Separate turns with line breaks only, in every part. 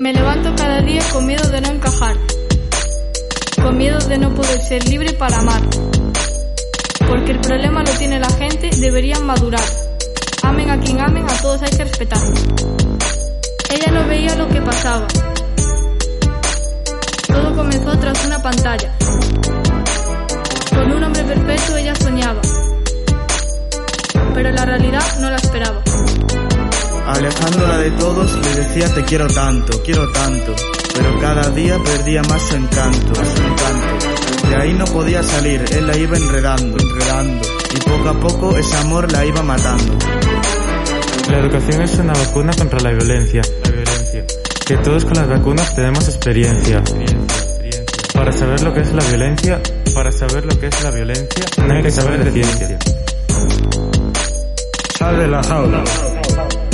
Me levanto cada día con miedo de no encajar, con miedo de no poder ser libre para amar. Porque el problema lo tiene la gente, deberían madurar. Amen a quien amen, a todos hay que respetar. Ella no veía lo que pasaba. Todo comenzó tras una pantalla. Con un hombre perfecto ella soñaba. Pero la realidad no la esperaba.
Alejándola de todos le decía te quiero tanto, quiero tanto. Pero cada día perdía más su encanto, más su encanto. De ahí no podía salir, él la iba enredando, enredando. Y poco a poco ese amor la iba matando.
La educación es una vacuna contra la violencia. La violencia. Que todos con las vacunas tenemos experiencia. Para saber lo que es la violencia, para saber lo que es la violencia, no hay que saber de ciencia.
Sal de la jaula.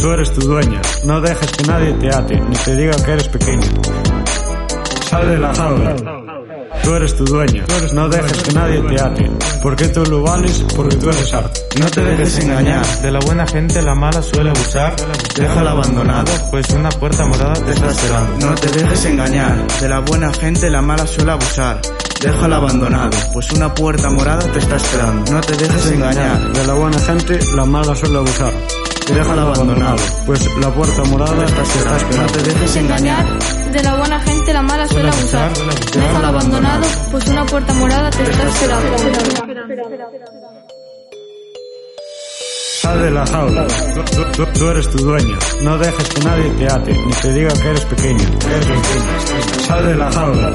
Tú eres tu dueña. No dejes que nadie te ate, ni te diga que eres pequeño. Sal de la jaula. Tú eres tu dueña. No dejes que nadie te ate. Porque tú lo vales, porque tú eres arte.
No te dejes engañar,
De la buena gente la mala suele abusar,
déjala abandonado.
pues una puerta morada te está esperando.
No te dejes engañar, de la buena gente la mala suele abusar. Déjala abandonado, pues una puerta morada te está esperando. No te dejes engañar,
De la buena gente, la mala suele abusar.
Déjala abandonado,
Pues la puerta morada
te está esperando. No te dejes engañar,
De la buena gente la mala suele abusar. Déjalo abandonado, pues una puerta morada te está esperando.
Sal de la jaula. Tú, tú- tú eres tu dueña. No dejes que nadie te ate, ni te diga que eres pequeño. Eres pequeño. Sal de la jaula.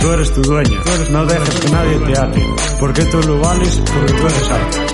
Tú eres tu dueña. No dejes que nadie te ate. Porque tú lo vales, porque tú eres arte.